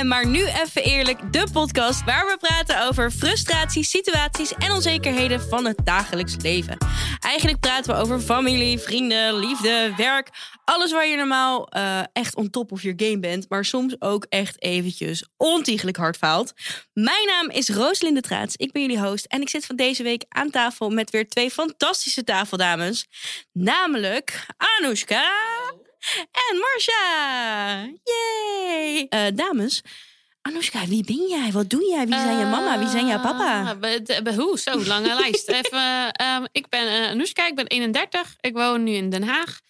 bij Maar Nu Even Eerlijk, de podcast waar we praten over frustraties, situaties en onzekerheden van het dagelijks leven. Eigenlijk praten we over familie, vrienden, liefde, werk, alles waar je normaal uh, echt on top of your game bent, maar soms ook echt eventjes ontiegelijk hard faalt. Mijn naam is Rooslinde Traats, ik ben jullie host en ik zit van deze week aan tafel met weer twee fantastische tafeldames. Namelijk Anoushka en Marcia. Yay! Uh, dames, Anoushka, wie ben jij? Wat doe jij? Wie zijn je mama? Wie zijn jouw papa? Uh, hoe? Zo, lange lijst. Even, um, ik ben uh, Anoushka, ik ben 31. Ik woon nu in Den Haag.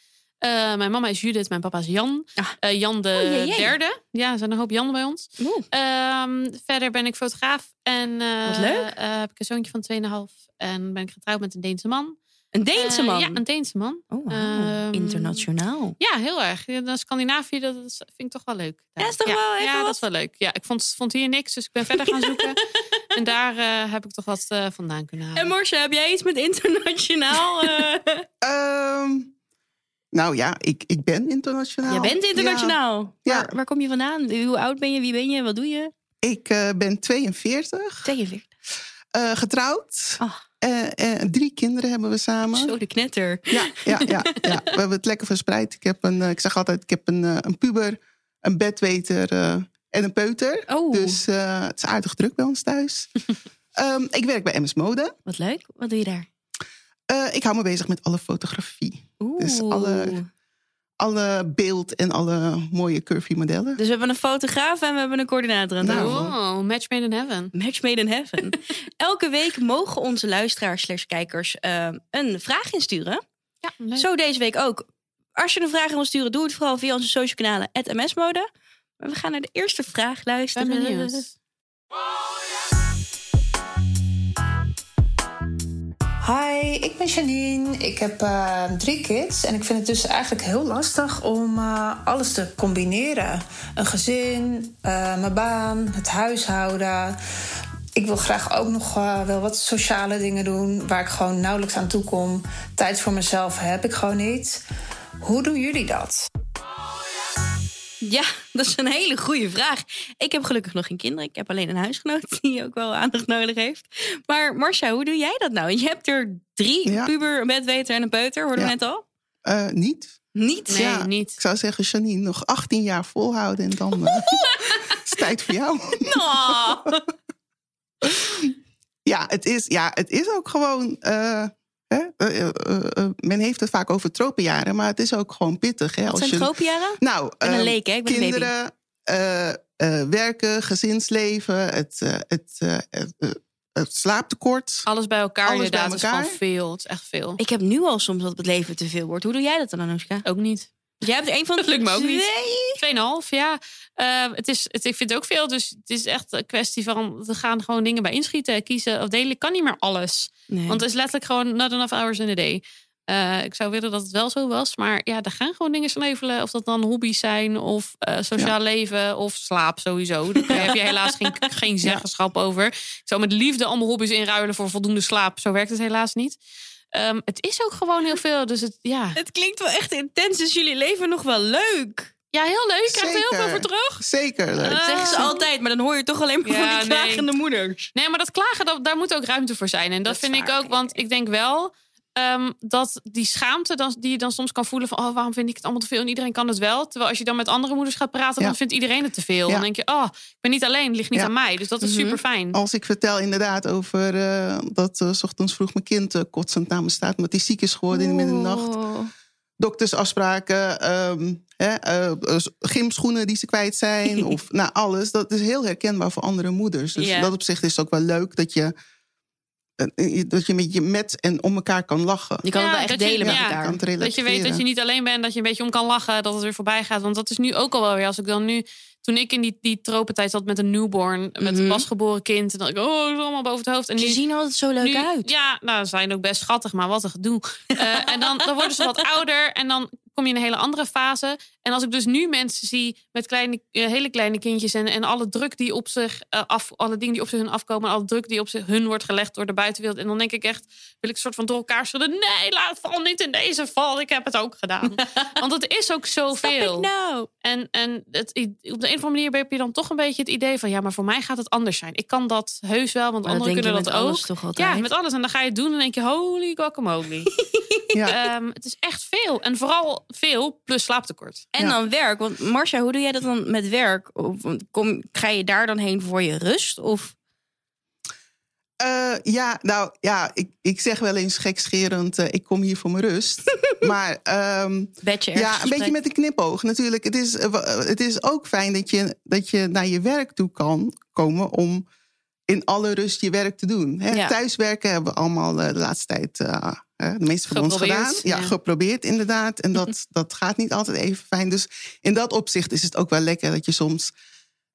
Uh, mijn mama is Judith, mijn papa is Jan. Ah. Jan de oh, jee, jee. derde. Ja, er zijn een hoop Jan bij ons. Um, verder ben ik fotograaf. En Wat leuk. heb ik een zoontje van 2,5. En ben ik getrouwd met een Deense man. Een Deense man? Uh, ja, een Deense man. Oh, wow. um, Internationaal. Ja, heel erg. Ja, Scandinavië, dat vind ik toch wel leuk. Ja, is toch ja, wel even Ja, wat? dat is wel leuk. Ja, ik vond, vond hier niks, dus ik ben verder gaan zoeken. en daar uh, heb ik toch wat uh, vandaan kunnen halen. En Marcia, heb jij iets met internationaal? um, nou ja, ik, ik ben internationaal. Je bent internationaal? Ja. Waar, waar, kom je vandaan? Hoe oud ben je? Wie ben je? Wat doe je? Ik ben 42. 42. getrouwd. Oh. Uh, uh, drie kinderen hebben we samen. Zo, de knetter. Ja, ja, ja, ja. we hebben het lekker verspreid. Ik, heb een, uh, ik zeg altijd, ik heb een, een puber, een bedweter en een peuter. Oh. Dus het is aardig druk bij ons thuis. um, ik werk bij MS Mode. Wat leuk. Wat doe je daar? ik hou me bezig met alle fotografie. Oeh. Dus alle alle beeld en alle mooie curvy modellen. Dus we hebben een fotograaf en we hebben een coördinator aan tafel. Oh, match made in heaven. Match made in heaven. Elke week mogen onze luisteraars slash kijkers uh, een vraag insturen. Ja, leuk. Zo deze week ook. Als je een vraag wil sturen, doe het vooral via onze social kanalen, @msmode. Maar we gaan naar de eerste vraag luisteren. Hi, ik ben Janine. Ik heb uh, drie kids en ik vind het dus eigenlijk heel lastig om uh, alles te combineren. Een gezin, uh, mijn baan, het huishouden. Ik wil graag ook nog wel wat sociale dingen doen waar ik gewoon nauwelijks aan toe kom. Tijd voor mezelf heb ik gewoon niet. Hoe doen jullie dat? Ja, dat is een hele goede vraag. Ik heb gelukkig nog geen kinderen. Ik heb alleen een huisgenoot die ook wel aandacht nodig heeft. Maar Marcia, hoe doe jij dat nou? Je hebt er drie, ja. puber, een bedweter en een peuter. Hoorden ja. we net al? Uh, niet. Niet? Nee, ja, niet. Ik zou zeggen, Janine, nog 18 jaar volhouden en dan uh, is het tijd voor jou. No. ja, het is, ja, het is ook gewoon... Uh, Uh, uh, uh, men heeft het vaak over tropenjaren, maar het is ook gewoon pittig. Hè? Wat Als zijn je, tropenjaren? Nou, ben een leek, hè? Ik ben kinderen, werken, gezinsleven, het, het, het, slaaptekort. Alles bij elkaar Alles inderdaad bij elkaar. is gewoon veel. Het is echt veel. Ik heb nu al soms dat het leven te veel wordt. Hoe doe jij dat dan, Anoushka? Ook niet. Jij hebt een van de dat lukt me ook niet. Tweeënhalf, ja. Uh, het is, het, ik vind het ook veel. Dus het is echt een kwestie van... we gaan gewoon dingen bij inschieten, kiezen of delen. Ik kan niet meer alles. Nee. Want het is letterlijk gewoon not enough hours in a day. Uh, ik zou willen dat het wel zo was. Maar ja, er gaan gewoon dingen sneuvelen. Of dat dan hobby's zijn of uh, sociaal ja. leven of slaap sowieso. Daar heb je helaas geen, geen zeggenschap ja. over. Ik zou met liefde allemaal hobby's inruilen voor voldoende slaap. Zo werkt het helaas niet. Um, het is ook gewoon heel veel. Dus het, ja. Het klinkt wel echt intens. Dus jullie leven nog wel leuk. Ja, heel leuk. Ik krijg er heel veel voor terug. Zeker leuk. Dat zeggen ze altijd, maar dan hoor je toch alleen maar ja, van die klagende nee. moeders. Nee, maar dat klagen, dat, daar moet ook ruimte voor zijn. En dat, dat vind ik ook, want ik denk wel... Um, dat die schaamte dan, die je dan soms kan voelen van... oh, waarom vind ik het allemaal te veel en iedereen kan het wel. Terwijl als je dan met andere moeders gaat praten... Ja. dan vindt iedereen het te veel. Ja. Dan denk je, oh, ik ben niet alleen, het ligt niet Ja. aan mij. Dus dat is Mhm. super fijn. Als ik vertel inderdaad over uh, dat uh, s ochtends vroeg mijn kind uh, kotsend naar me staat... omdat hij ziek is geworden in de midden in de nacht. Oh. Doktersafspraken, um, hè, gymschoenen die ze kwijt zijn. of nou, alles. Dat is heel herkenbaar voor andere moeders. Dus dat opzicht is het ook wel leuk dat je... eh, Dat je met je met en om elkaar kan lachen. Je kan Ja, het wel echt dat je- delen met ja, elkaar. kan het Dat je weet dat je niet alleen bent, dat je een beetje om kan lachen, dat het weer voorbij gaat. Want dat is nu ook al wel weer. Als ik dan nu, toen ik in die, die tropentijd zat met een newborn, met Mhm. een pasgeboren kind, en dan ik, oh, is allemaal boven het hoofd. En Ze nu, zien altijd zo leuk nu- uit. Ja, nou, ze zijn ook best schattig, maar wat een gedoe. Eh, en dan, dan worden ze wat ouder en dan kom je in een hele andere fase. En als ik dus nu mensen zie met kleine, eh, hele kleine kindjes en, en alle druk die op zich eh, af, alle dingen die op zich hun afkomen, alle druk die op zich hun wordt gelegd door de buitenwereld. En dan denk ik echt, wil ik een soort van door elkaar schudden. Nee, laat val niet in deze val. Ik heb het ook gedaan. Want het is ook zoveel. nou? En, en het, op de een of andere manier heb je dan toch een beetje het idee van ja, maar voor mij gaat het anders zijn. Ik kan dat heus wel, want Maar anderen kunnen dat alles ook. toch altijd? Ja, met alles. En dan ga je het doen en denk je, holy guacamole. Ja. Ehm, het is echt veel. En vooral veel plus slaaptekort. En Ja. dan werk. Want Marcia, hoe doe jij dat dan met werk? Of, kom, ga je daar dan heen voor je rust? Of Eh, ja, nou ja, ik, ik zeg wel eens gekscherend, eh, ik kom hier voor mijn rust. Maar ehm, bedje ja, een beetje met een knipoog. Natuurlijk, het is, eh, het is ook fijn dat je, dat je naar je werk toe kan komen om in alle rust je werk te doen. Hè? Ja. Thuiswerken hebben we allemaal eh, de laatste tijd, eh, de meeste van ons gedaan. Ja, ja. geprobeerd inderdaad. En dat, dat gaat niet altijd even fijn. Dus in dat opzicht is het ook wel lekker dat je soms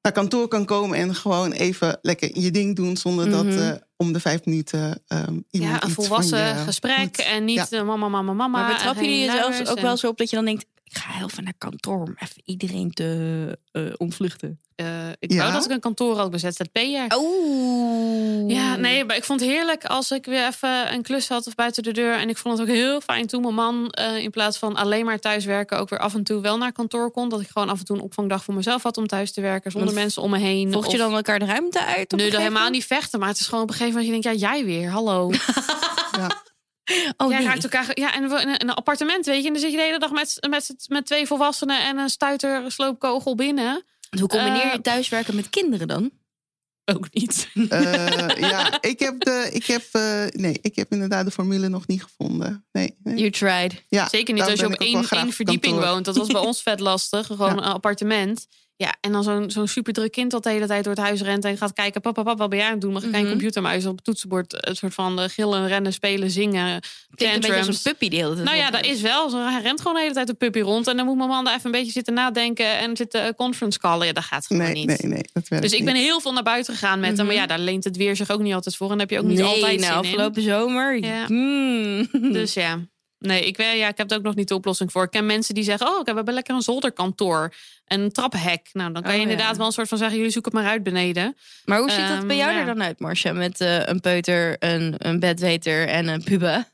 naar kantoor kan komen en gewoon even lekker je ding doen zonder dat eh, om de vijf minuten ehm iemand Ja, een iets volwassen van je gesprek moet. en niet Ja. eh, mama, mama, mama. Maar betrap je geen je zelfs luiers ook en- wel zo op dat je dan denkt... ik ga heel even naar kantoor om even iedereen te eh, ontvluchten. Eh, ik Ja? wou dat ik een kantoor had bij ZZP'er. Oeh. Ja, nee, maar ik vond het heerlijk als ik weer even een klus had of buiten de deur. En ik vond het ook heel fijn toen mijn man eh, in plaats van alleen maar thuiswerken ook weer af en toe wel naar kantoor kon. Dat ik gewoon af en toe een opvangdag voor mezelf had om thuis te werken zonder Want mensen om me heen. Vocht je dan elkaar de ruimte uit? dat gegeven helemaal niet vechten. Maar het is gewoon op een gegeven moment dat je denkt, ja, jij weer, hallo. Ja. Oh, Jij nee. raakt elkaar. Ja, en we- in een, appartement, weet je. En dan zit je de hele dag met, met, met twee volwassenen en een stuiter sloopkogel binnen. Hoe combineer je Eh, thuiswerken met kinderen dan? Ook niet. Eh, ja, ik heb, de, ik, heb, eh, nee, ik heb inderdaad de formule nog niet gevonden. Nee, nee. You tried. Ja, Zeker niet als je op één, één verdieping kantoor. woont. Dat was bij ons vet lastig. Gewoon Ja. een appartement. Ja, en dan zo'n zo'n superdruk kind dat de hele tijd door het huis rent en gaat kijken: papa, papa, wat ben jij aan het doen? Mag ik Mhm. geen computermuis op het toetsenbord? Een soort van eh, gillen, rennen, spelen, zingen. Klinkt een beetje als Tantrums. een puppy die de hele tijd Nou ja, dat is wel. zo. Hij rent gewoon de hele tijd een puppy rond. En dan moet mijn man daar even een beetje zitten nadenken en zitten eh, conference callen. Ja, dat gaat gewoon Nee, niet. nee, nee, dat werkt Dus ik niet. ben heel veel naar buiten gegaan met hem. Maar ja, daar leent het weer zich ook niet altijd voor. En heb je ook niet nee, altijd nou, zin in. afgelopen zomer. Ja. Hmm. Dus ja. Nee, ik, weet, ja, ik heb er ook nog niet de oplossing voor. Ik ken mensen die zeggen: Oh, ik heb lekker een zolderkantoor. Een traphek. Nou, dan kan je Oh, ja. inderdaad wel een soort van zeggen: Jullie zoeken het maar uit beneden. Maar hoe ziet dat bij jou Ehm, er dan uit, Marcia? Met eh, een peuter, een, een bedweter en een puber?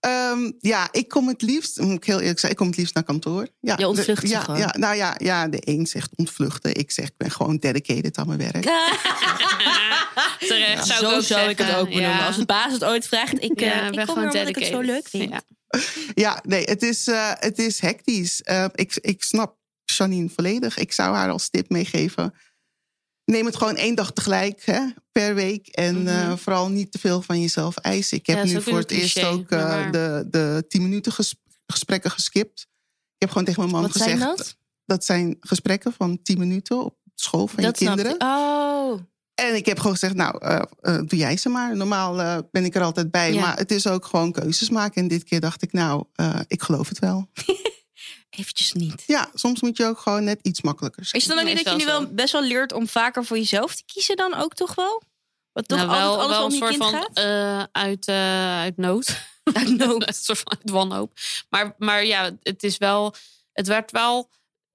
Ehm, ja, ik kom het liefst, moet ik heel eerlijk zeggen, ik kom het liefst naar kantoor. Ja, Je ontvlucht de, ja, gewoon. Ja, nou ja, ja, de een zegt ontvluchten. Ik zeg, ik ben gewoon dedicated aan mijn werk. Terecht, zou ik zo ook zou ik het ook benoemen. Ja. Als de baas het ooit vraagt, ik, eh, ik ben kom gewoon omdat ik het zo dedicated. leuk vind. Ja. Ja, nee, het is, eh, het is hectisch. Eh, ik, ik snap Janine volledig. Ik zou haar als tip meegeven. Neem het gewoon één dag tegelijk hè, per week. En eh, Mhm. vooral niet te veel van jezelf eisen. Ik heb Ja, nu voor het eerst ook eh, de, de 10 minuten ges- gesprekken geskipt. Ik heb gewoon tegen mijn man Wat gezegd. zijn dat? dat zijn gesprekken van 10 minuten op school van Dat je kinderen. ik. Oh. En ik heb gewoon gezegd, nou, eh, eh, doe jij ze maar. Normaal eh, ben ik er altijd bij. Ja. Maar het is ook gewoon keuzes maken. En dit keer dacht ik, nou, eh, ik geloof het wel. Eventjes niet. Ja, soms moet je ook gewoon net iets makkelijker zijn. Is het dan ook niet dat je nu wel best wel leert om vaker voor jezelf te kiezen dan ook toch wel? Wat toch Nou, altijd wel, alles wel om een je soort kind van gaat? eh, uit, eh, uit nood. Uit nood. een soort van uit wanhoop. Maar, maar ja, het is wel. Het werd wel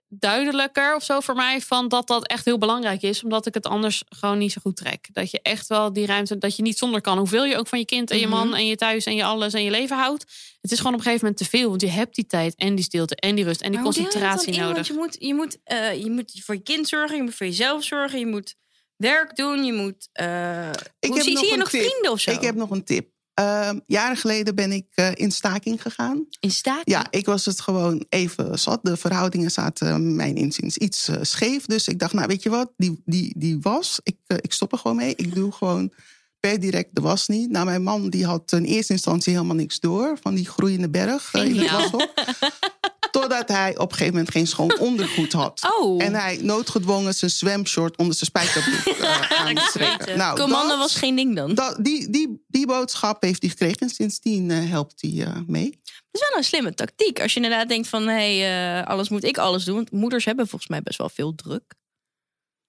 duidelijker of zo voor mij van dat dat echt heel belangrijk is, omdat ik het anders gewoon niet zo goed trek. Dat je echt wel die ruimte, dat je niet zonder kan, hoeveel je ook van je kind en je man Mhm. en je thuis en je alles en je leven houdt. Het is gewoon op een gegeven moment te veel, want je hebt die tijd en die stilte en die rust en die concentratie in? nodig. Want je moet, je, moet, eh, je moet voor je kind zorgen, je moet voor jezelf zorgen, je moet werk doen, je moet. eh Ik hoe, heb zie, nog zie je een nog tip. vrienden of zo? Ik heb nog een tip. Ehm, jaren geleden ben ik eh, in staking gegaan. In staat? Ja, ik was het gewoon even zat. De verhoudingen zaten, mijn inziens, iets eh, scheef. Dus ik dacht, nou weet je wat, die, die, die was, ik, eh, ik stop er gewoon mee. Ik doe gewoon per direct de was niet. Nou, mijn man die had in eerste instantie helemaal niks door... van die groeiende berg in het washok. Totdat hij op een gegeven moment geen schoon ondergoed had. Oh. En hij noodgedwongen zijn zwemshort onder zijn spijkerbroek uh, aan. Nou, Commando dat- was geen ding dan. Dat dat, die, die, die boodschap heeft hij gekregen en sindsdien eh, helpt hij eh, mee. is wel een slimme tactiek. Als je inderdaad denkt van, hé, hey, alles moet ik alles doen. Want moeders hebben volgens mij best wel veel druk.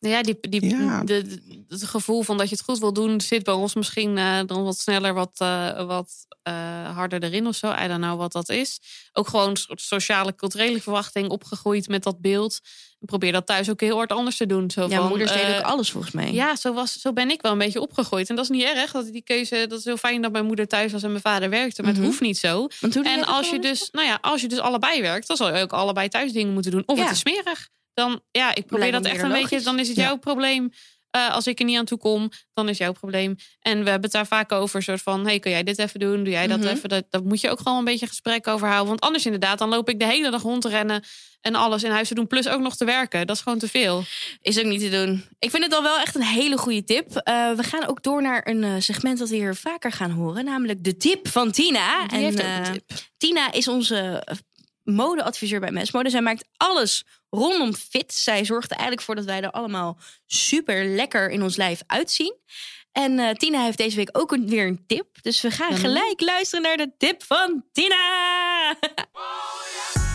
Nou Ja, die, die, Ja. De, de- het gevoel van dat je het goed wil doen zit bij ons misschien eh, dan wat sneller, wat, eh, wat eh, harder erin of zo. I don't know wat dat is. Ook gewoon een soort sociale, culturele verwachting opgegroeid met dat beeld. Ik probeer dat thuis ook heel hard anders te doen. Zo Ja, van, moeders deden ook alles volgens mij. Ja, zo, was, zo ben ik wel een beetje opgegroeid. En dat is niet erg. Dat die keuze, dat is heel fijn dat mijn moeder thuis was en mijn vader werkte. Maar Mhm. het hoeft niet zo. En als je dus, nou ja, als je dus allebei werkt, dan zal je ook allebei thuis dingen moeten doen. Of Ja. het is smerig. Dan, ja, ik probeer dat echt een logisch. beetje. Dan is het Ja. jouw probleem. Eh, als ik er niet aan toe kom, dan is jouw probleem. En we hebben het daar vaak over, soort van, hey, kun jij dit even doen? Doe jij dat Mhm. even? Dat, dat moet je ook gewoon een beetje gesprek over houden. Want anders inderdaad, dan loop ik de hele dag rond te rennen en alles in huis te doen, plus ook nog te werken. Dat is gewoon te veel. Is ook niet te doen. Ik vind het al wel echt een hele goede tip. Eh, we gaan ook door naar een eh, segment dat we hier vaker gaan horen. Namelijk de tip van Tina. Die heeft ook eh, een tip. Tina is onze modeadviseur bij Mes Mode. Zij maakt alles rondom fit. Zij zorgt er eigenlijk voor dat wij er allemaal super lekker in ons lijf uitzien. En eh, Tina heeft deze week ook een- weer een tip. Dus we gaan Mhm. gelijk luisteren naar de tip van Tina.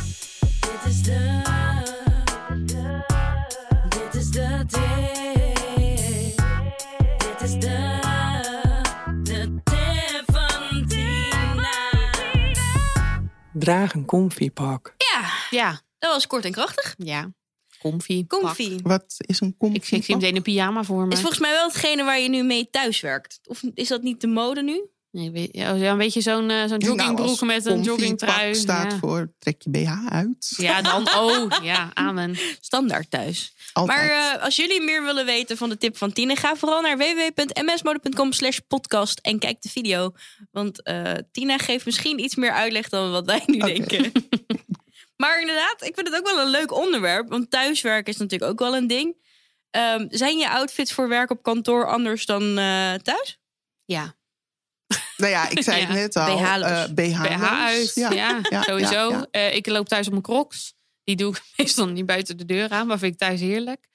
Draag een comfypak. Ja, Ja, dat was kort en krachtig. ja. Comfy. pak. Comfy. Wat is een comfy? Ik, ik zie meteen een pyjama voor me. Is volgens mij wel hetgene waar je nu mee thuis werkt. Of is dat niet de mode nu? Nee, weet- ja, een beetje zo'n eh, zo'n joggingbroek met een joggingtrui. staat ja. voor trek je BH uit. ja, dan. Oh, ja, amen. Standaard thuis. Altijd. Maar eh, als jullie meer willen weten van de tip van Tine, ga vooral naar www.msmode.com slash podcast en kijk de video. Want eh, Tina geeft misschien iets meer uitleg dan wat wij nu denken. maar inderdaad, ik vind het ook wel een leuk onderwerp. Want thuiswerken is natuurlijk ook wel een ding. Ehm, zijn je outfits voor werk op kantoor anders dan eh, thuis? Ja, nou ja, ik zei Ja. het net al. BH-loos. eh, BH, BH uit. Ja, ja, sowieso. ja, ja. Eh, ik loop thuis op mijn crocs. Die doe ik meestal niet buiten de deur aan, maar vind ik thuis heerlijk.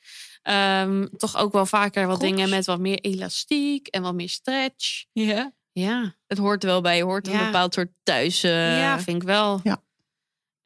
Ehm, toch ook wel vaker wat Crocs? dingen met wat meer elastiek en wat meer stretch. Ja. Ja, Het hoort er wel bij. Je hoort een bepaald soort thuis. eh, ja vind ik wel. Ja.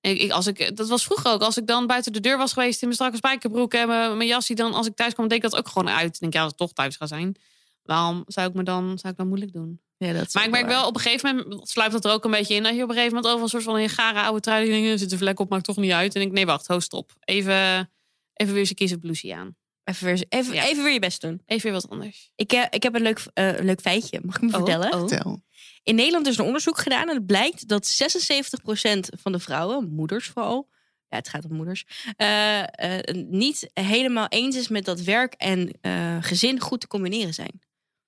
Ik, ik, als ik, dat was vroeger ook. Als ik dan buiten de deur was geweest in mijn strakke spijkerbroek en mijn, mijn jasje, dan als ik thuis kwam, deed ik dat ook gewoon uit. Ik denk, ja, als ik toch thuis ga zijn, waarom zou ik me dan, zou ik dan moeilijk doen? Ja, dat is Maar ik merk wel, op een gegeven moment sluipt dat er ook een beetje in. Dat je op een gegeven moment over een soort van een gare oude trui er zit een vlek op, maakt toch niet uit. En ik nee, wacht, ho, stop. Even, even weer eens kiezen blouseje aan. Even weer, even, Ja. even weer je best doen. Even weer wat anders. Ik, eh, ik heb een leuk, eh, leuk feitje. Mag ik me vertellen? Oh. Vertel. In Nederland is er een onderzoek gedaan en het blijkt dat 76% van de vrouwen, moeders vooral, ja, het gaat om moeders, eh, eh, niet helemaal eens is met dat werk en eh, gezin goed te combineren zijn.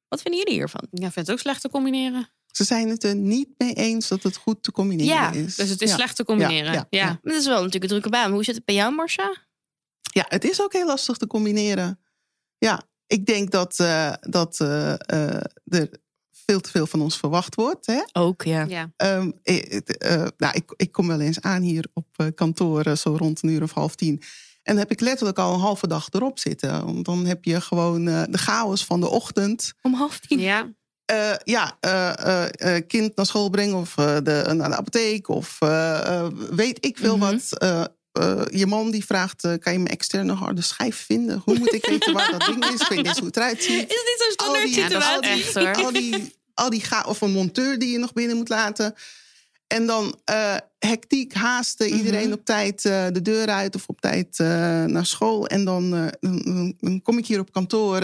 Wat vinden jullie hiervan? Ja, vind het ook slecht te combineren. Ze zijn het er niet mee eens dat het goed te combineren Ja, is. Dus het is ja. slecht te combineren. Ja, Ja, ja, Maar Dat is wel natuurlijk een drukke baan. Hoe zit het bij jou, Marcia? Ja, het is ook heel lastig te combineren. Ja, ik denk dat, eh, dat eh, eh, er veel te veel van ons verwacht wordt. Hè? Ook, ja. ja. Ehm, eh, eh, nou, ik, ik kom wel eens aan hier op eh, kantoor, zo rond een uur of half tien. En dan heb ik letterlijk al een halve dag erop zitten. Want dan heb je gewoon eh, de chaos van de ochtend. Om half tien. ja. Eh, ja, eh, eh, eh, kind naar school brengen of de, naar de apotheek of eh, eh, weet ik veel Mhm. wat. Eh, eh, je man die vraagt, kan je mijn externe harde schijf vinden? Hoe moet ik weten waar dat ding is? Ik weet niet eens hoe het eruit ziet. Is het niet zo'n standaard Al die- Ja, situatie? echt hoor. Al die, al die ga of een monteur die je nog binnen moet laten. En dan eh, hectiek, haasten, Mhm. iedereen op tijd eh, de deur uit of op tijd eh, naar school. En dan, dan, dan- dan kom ik hier op kantoor.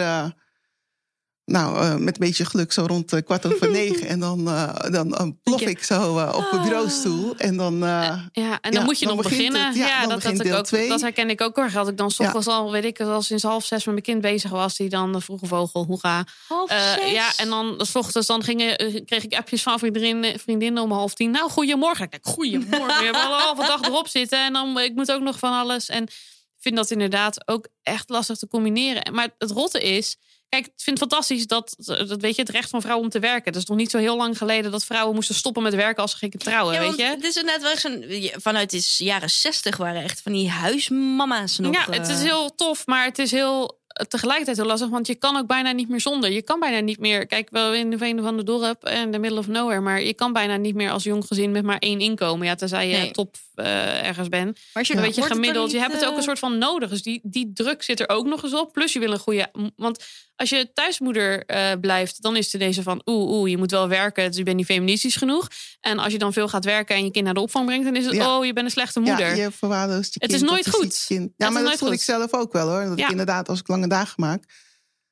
Nou, eh, met een beetje geluk zo rond eh, kwart over negen. En dan, eh, dan plof ik zo op de bureaustoel. En dan... eh, Ja, en dan Ja, moet je dan nog beginnen. het. Ja, ja, dan dat, begint dat, ik deel ook, twee. dat herken ik ook erg. Dat ik dan 's Ja. al, weet ik al sinds half zes met mijn kind bezig was. Die dan de vroege vogel, hoera. Half Eh, zes. ja, en dan s ochtends dan gingen, kreeg ik appjes van vriendinnen, vriendinnen om half tien. Nou, goedemorgen. Ik denk, goedemorgen. Je hebt al een halve dag erop zitten. En dan, ik moet ook nog van alles. En ik vind dat inderdaad ook echt lastig te combineren. Maar het rotte is... Kijk, ik vind het fantastisch dat, dat weet je, het recht van vrouwen om te werken. Dat is nog niet zo heel lang geleden dat vrouwen moesten stoppen met werken als ze gingen trouwen, Ja, weet je? Het is inderdaad wel zo'n. Vanuit de jaren zestig waren echt van die huismama's nog. Ja, het is eh, heel tof, maar het is heel tegelijkertijd heel lastig, want je kan ook bijna niet meer zonder. Je kan bijna niet meer. Kijk, wel in de venen van de dorp en de middle of nowhere, maar je kan bijna niet meer als jong gezin met maar één inkomen. Ja, tenzij je Nee. top eh, ergens bent. Maar als Een beetje gemiddeld. Je hebt het ook eh, een soort van nodig. Dus die, die druk zit er ook nog eens op. Plus je wil een goede. Want als je thuismoeder eh, blijft, dan is het deze van oeh, oeh, je moet wel werken. Dus je bent niet feministisch genoeg. En als je dan veel gaat werken en je kind naar de opvang brengt, dan is het Ja. oh, je bent een slechte moeder. Ja, je verwaarloost je Het kind, is dat nooit goed. kind. Het Ja, is maar dat voel goed. ik zelf ook wel hoor. Dat Ja. ik inderdaad, als ik lange dagen maak,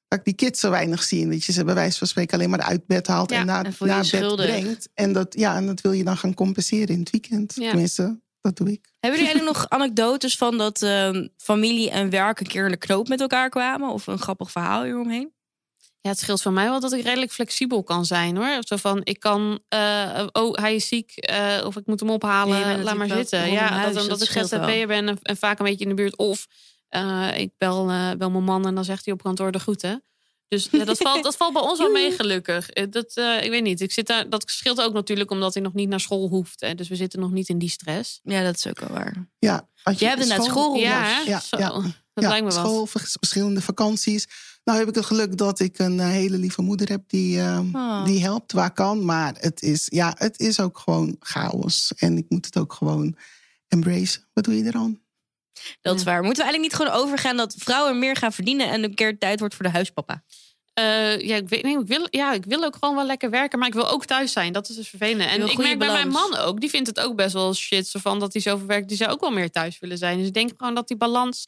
dat ik die kids zo weinig zie. Dat je ze bij wijze van spreken alleen maar uit bed haalt Ja, en naar, en naar bed brengt. En dat, ja, en dat wil je dan gaan compenseren in het weekend. Ja. Tenminste, dat doe ik. Hebben jullie nog anekdotes van dat ehm, familie en werk een keer in de knoop met elkaar kwamen? Of een grappig verhaal hieromheen? Ja, het scheelt voor mij wel dat ik redelijk flexibel kan zijn hoor. Zo van, ik kan, eh, oh, hij is ziek, eh, of ik moet hem ophalen, laat maar zitten. Ja, huis, dat, omdat dat ik. ZZP'er ben en, en vaak een beetje in de buurt. Of eh, ik bel, eh, bel mijn man en dan zegt hij op kantoor de groeten. Dus ja, dat, valt, dat valt bij ons wel mee gelukkig. Eh, Dat, eh, ik weet niet, ik zit daar, dat scheelt ook natuurlijk omdat hij nog niet naar school hoeft. Hè. Dus we zitten nog niet in die stress. Ja, dat is ook wel waar. Ja, als Je hebt inderdaad school rond Ja? Ja, Zo, ja. dat ja, lijkt me wat. school, vers- verschillende vakanties. Nou heb ik het geluk dat ik een eh, hele lieve moeder heb die, eh, Oh. die helpt waar kan. Maar het is, ja, het is ook gewoon chaos. En ik moet het ook gewoon embracen. Wat doe je er aan? Dat is waar. Moeten we eigenlijk niet gewoon overgaan dat vrouwen meer gaan verdienen en een keer tijd wordt voor de huispapa? Eh, ja, ik weet nee, ik wil, ja, ik wil ook gewoon wel lekker werken, maar ik wil ook thuis zijn. Dat is dus vervelend. En ik merk bij mijn man ook, die vindt het ook best wel shit. Zo van dat hij zoveel werkt, die zou ook wel meer thuis willen zijn. Dus ik denk gewoon dat die balans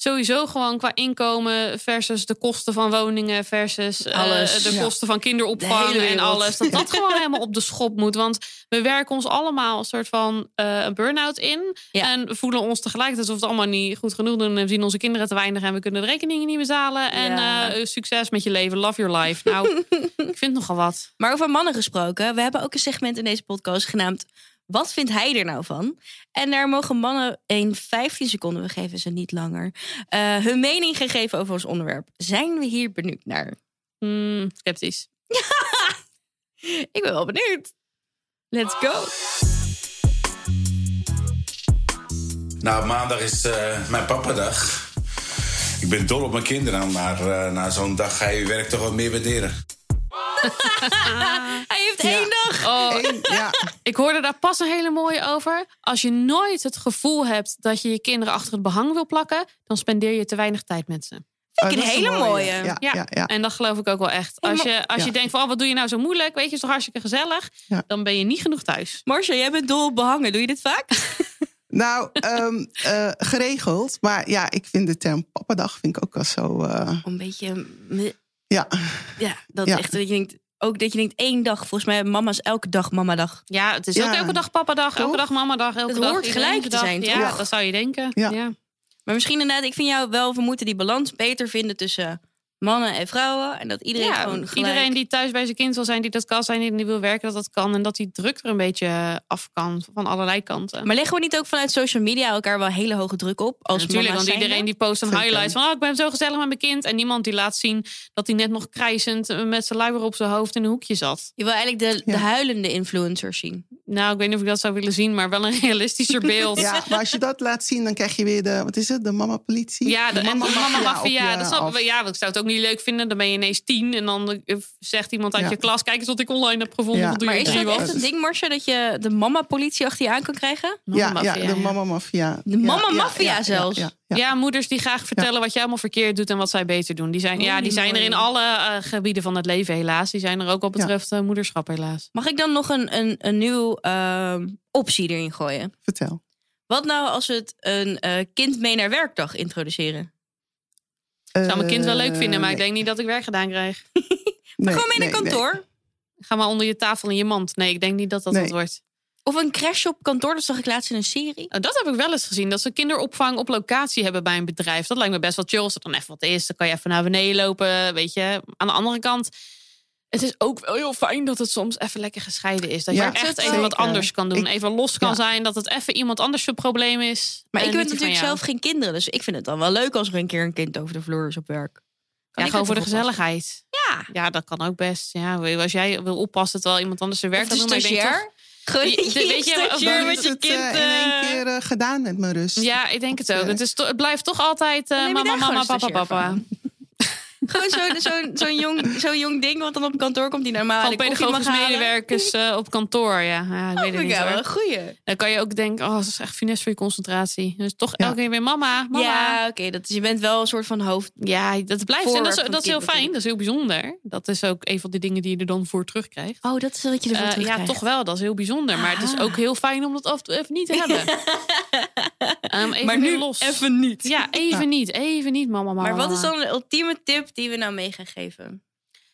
sowieso gewoon qua inkomen versus de kosten van woningen versus eh, Alles, de ja. kosten van kinderopvang en alles. Dat dat gewoon helemaal op de schop moet. Want we werken ons allemaal een soort van eh, een burn-out in. Ja. En we voelen ons tegelijkertijd alsof we het allemaal niet goed genoeg doen. En we zien onze kinderen te weinig en we kunnen de rekeningen niet betalen. En Ja. eh, succes met je leven, love your life. Nou, ik vind nogal wat. Maar over mannen gesproken, we hebben ook een segment in deze podcast genaamd Wat vindt hij er nou van? En daar mogen mannen in 15 seconden, we geven ze niet langer, eh, hun mening gaan geven over ons onderwerp. Zijn we hier benieuwd naar? Hmm, sceptisch. Ik ben wel benieuwd. Let's go. Nou, maandag is eh, mijn papadag. Ik ben dol op mijn kinderen, maar eh, na zo'n dag ga je je werk toch wat meer waarderen. Hij heeft één dag. Oh, Eén, ja, ik hoorde daar pas een hele mooie over. Als je nooit het gevoel hebt dat je je kinderen achter het behang wil plakken, dan spendeer je te weinig tijd met ze. Vind ik Oh, een hele mooie. Ja, Ja, ja, ja. en dat geloof ik ook wel echt. Als je, als je Ja. denkt van, oh, wat doe je nou zo moeilijk? Weet je, is toch hartstikke gezellig? Ja. Dan ben je niet genoeg thuis. Marcia, jij bent dol op behangen. Doe je dit vaak? Nou, ehm, eh, geregeld. Maar ja, ik vind de term pappadag vind ik ook wel zo... eh, Een beetje... ja, Ja, dat Ja. echt. Dat je denkt, ook dat je denkt één dag. Volgens mij mama's elke dag mamadag. Ja, het is Ja. ook elke dag papadag, elke dag mamadag, elke Het dag hoort iedereen's gelijk te dag. zijn, Ja, toch? dat zou je denken. Ja. Ja. Maar misschien inderdaad, ik vind jou wel, we moeten die balans beter vinden tussen mannen en vrouwen. En dat iedereen Ja, gewoon gelijk... iedereen die thuis bij zijn kind wil zijn, die dat kan zijn, die wil werken, dat dat kan. En dat die druk er een beetje af kan van allerlei kanten. Maar leggen we niet ook vanuit social media elkaar wel hele hoge druk op? Als Natuurlijk, mama's want iedereen die post een highlight van... oh, ik ben zo gezellig met mijn kind. En niemand die laat zien dat hij net nog krijzend... met zijn luier op zijn hoofd in een hoekje zat. Je wil eigenlijk de, de Ja. huilende influencers zien. Nou, ik weet niet of ik dat zou willen zien... maar wel een realistischer beeld. ja, maar als je dat laat zien, dan krijg je weer de... Wat is het? De mama-politie? Ja, de, mama maffia. je Dat snap ik af. wel. Ja, want ik zou het ook niet leuk vinden. Dan ben je ineens tien en dan eh, zegt iemand uit Ja. je klas... kijk eens wat ik online heb gevonden. Ja. Maar is drie dat was. echt een ding, Marcia, dat je de mama-politie achter je aan kan krijgen? Ja, ja, de mama-maffia. De ja, zelfs. Ja, Ja. ja, moeders die graag vertellen wat jij allemaal verkeerd doet en wat zij beter doen. Die zijn, ja, die zijn er in alle eh, gebieden van het leven helaas. Die zijn er ook wat betreft eh, moederschap helaas. Mag ik dan nog een, een, een nieuw ehm, optie erin gooien? Vertel. Wat nou als we het een eh, kind mee naar werkdag introduceren? Ik zou mijn kind wel leuk vinden, maar ik Eh, denk niet dat ik werk gedaan krijg. nee, Gewoon nee, nee. kantoor? Ga maar onder je tafel in je mand. Nee, ik denk niet dat dat Nee. wat wordt. Of een crash op kantoor? Dat zag ik laatst in een serie. Oh, dat heb ik wel eens gezien. Dat ze kinderopvang op locatie hebben bij een bedrijf. Dat lijkt me best wel chill. Als het dan even wat is, dan kan je even naar beneden lopen. Weet je. Aan de andere kant, het is ook wel heel fijn dat het soms even lekker gescheiden is. Dat Ja, je echt zeker. even wat anders kan doen. Ik- even los kan Ja. zijn. Dat het even iemand anders zijn probleem is. Maar en ik heb natuurlijk zelf geen kinderen. Dus ik vind het dan wel leuk als er een keer een kind over de vloer is op werk. Kan Ja, ik gewoon voor de gezelligheid. Ja. Ja, dat kan ook best. Ja, als jij wil oppassen terwijl iemand anders zijn werk Of stagiair. Gewoon je weet je, stagiair dan met je kind... eh, in één eh, keer eh, gedaan met mijn rust. Ja, ik denk het ook. eh, Het, is to- het blijft toch altijd eh, mama, mama, papa, papa. Van? Gewoon zo'n zo, zo'n jong, zo'n jong ding, want dan op kantoor komt die normaal Gewoon de koffie mag pedagogisch halen. medewerkers eh, op kantoor, ja. ja ik weet het Oh, niet ja, wel hoor. een goeie. Dan kan je ook denken, oh, dat is echt finesse voor je concentratie. Dus toch Ja. elke keer weer mama, mama. Ja, Ja, oké. dat is je bent wel een soort van hoofd... dat blijft. En dat is, van dat is heel fijn, dat is heel bijzonder. Dat is ook een van de dingen die je er dan voor terugkrijgt. Oh, dat is wat je ervoor Eh, ja, toch wel. Dat is heel bijzonder. Maar het is Ah. ook heel fijn om dat af en toe even niet te hebben. Ehm, even maar nu los. even niet. Ja, even niet. Even niet, mama, mama. Maar wat is dan de ultieme tip die we nou mee gaan geven?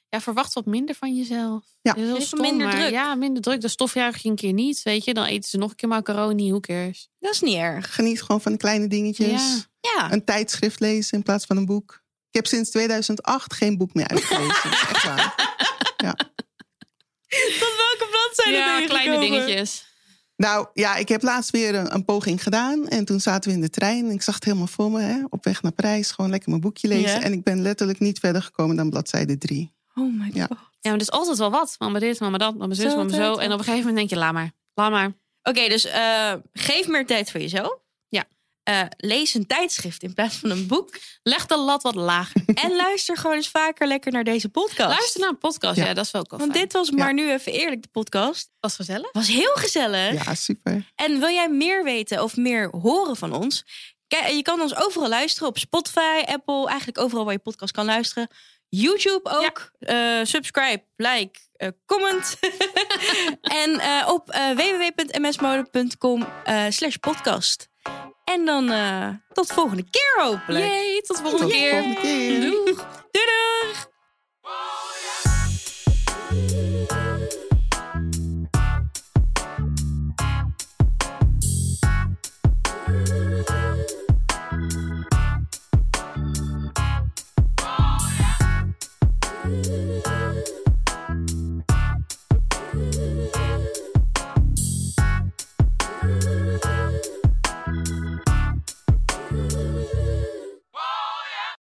Ja, verwacht wat minder van jezelf. Ja. Dat is heel Even stom, minder maar druk. Ja, minder druk. Dan stofjuich je een keer niet, weet je. Dan eten ze nog een keer macaroni, cares. Dat is niet erg. Geniet gewoon van de kleine dingetjes. Ja. Ja. Een tijdschrift lezen in plaats van een boek. Ik heb sinds 2008 geen boek meer uitgelezen. Echt waar. Tot welke bladzijde ben Ja, je kleine gekomen? dingetjes. Nou ja, ik heb laatst weer een, een poging gedaan. En toen zaten we in de trein. En ik zag het helemaal voor me. Hè, op weg naar Parijs. Gewoon lekker mijn boekje lezen. En ik ben letterlijk niet verder gekomen dan bladzijde drie. Oh my god. Ja. Oké, Ja, maar er is altijd wel wat. Mama dit, mama dat, mama zus, Zo, mama zo. En op een gegeven moment denk je, laat maar. Laat maar. dus eh, geef meer tijd voor jezelf. Eh, lees een tijdschrift in plaats van een boek. Leg de lat wat lager. en luister gewoon eens vaker lekker naar deze podcast. Luister naar een podcast. Ja, Ja. dat is wel wel Want fijn. dit was maar nu even eerlijk, de podcast. was gezellig. Was heel gezellig. Ja, super. En wil jij meer weten of meer horen van ons? Kijk, je kan ons overal luisteren op Spotify, Apple, eigenlijk overal waar je podcast kan luisteren. YouTube ook. Eh, subscribe, like, eh, comment. en eh, op eh, www.msmode.com eh, slash podcast. En dan eh, tot de volgende keer hopelijk. Tot de volgende Tot keer. volgende keer. Doeg. Doei doeg!